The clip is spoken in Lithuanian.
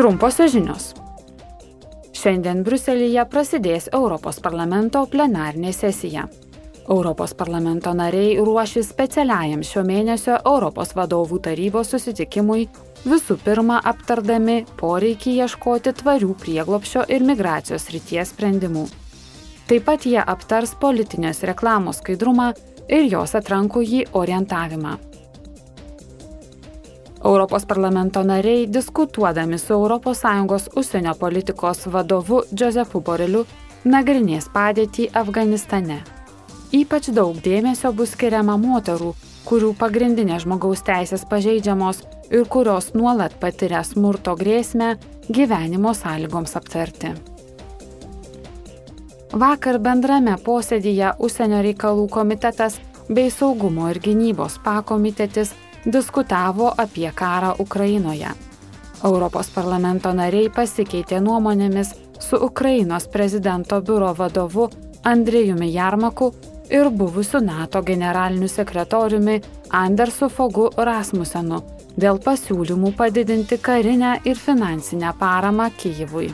Trumposios žinios. Šiandien Bruselėje prasidės Europos parlamento plenarinė sesija. Europos parlamento nariai ruošis specialiajam šio mėnesio Europos vadovų tarybos susitikimui, visų pirma aptardami poreikį ieškoti tvarių prieglopšio ir migracijos ryties sprendimų. Taip pat jie aptars politinės reklamos skaidrumą ir jos atrankų jį orientavimą. Europos parlamento nariai, diskutuodami su ES užsienio politikos vadovu Josefu Boreliu, nagrinės padėtį Afganistane. Ypač daug dėmesio bus skiriama moterų, kurių pagrindinės žmogaus teisės pažeidžiamos ir kurios nuolat patiria smurto grėsmę gyvenimo sąlygoms aptarti. Vakar bendrame posėdyje Užsienio reikalų komitetas bei saugumo ir gynybos pakomitetis diskutavo apie karą Ukrainoje. Europos parlamento nariai pasikeitė nuomonėmis su Ukrainos prezidento biuro vadovu Andrėjumi Jarmaku ir buvusiu NATO generaliniu sekretoriumi Andersu Fogu Rasmusenu dėl pasiūlymų padidinti karinę ir finansinę paramą Kyivui.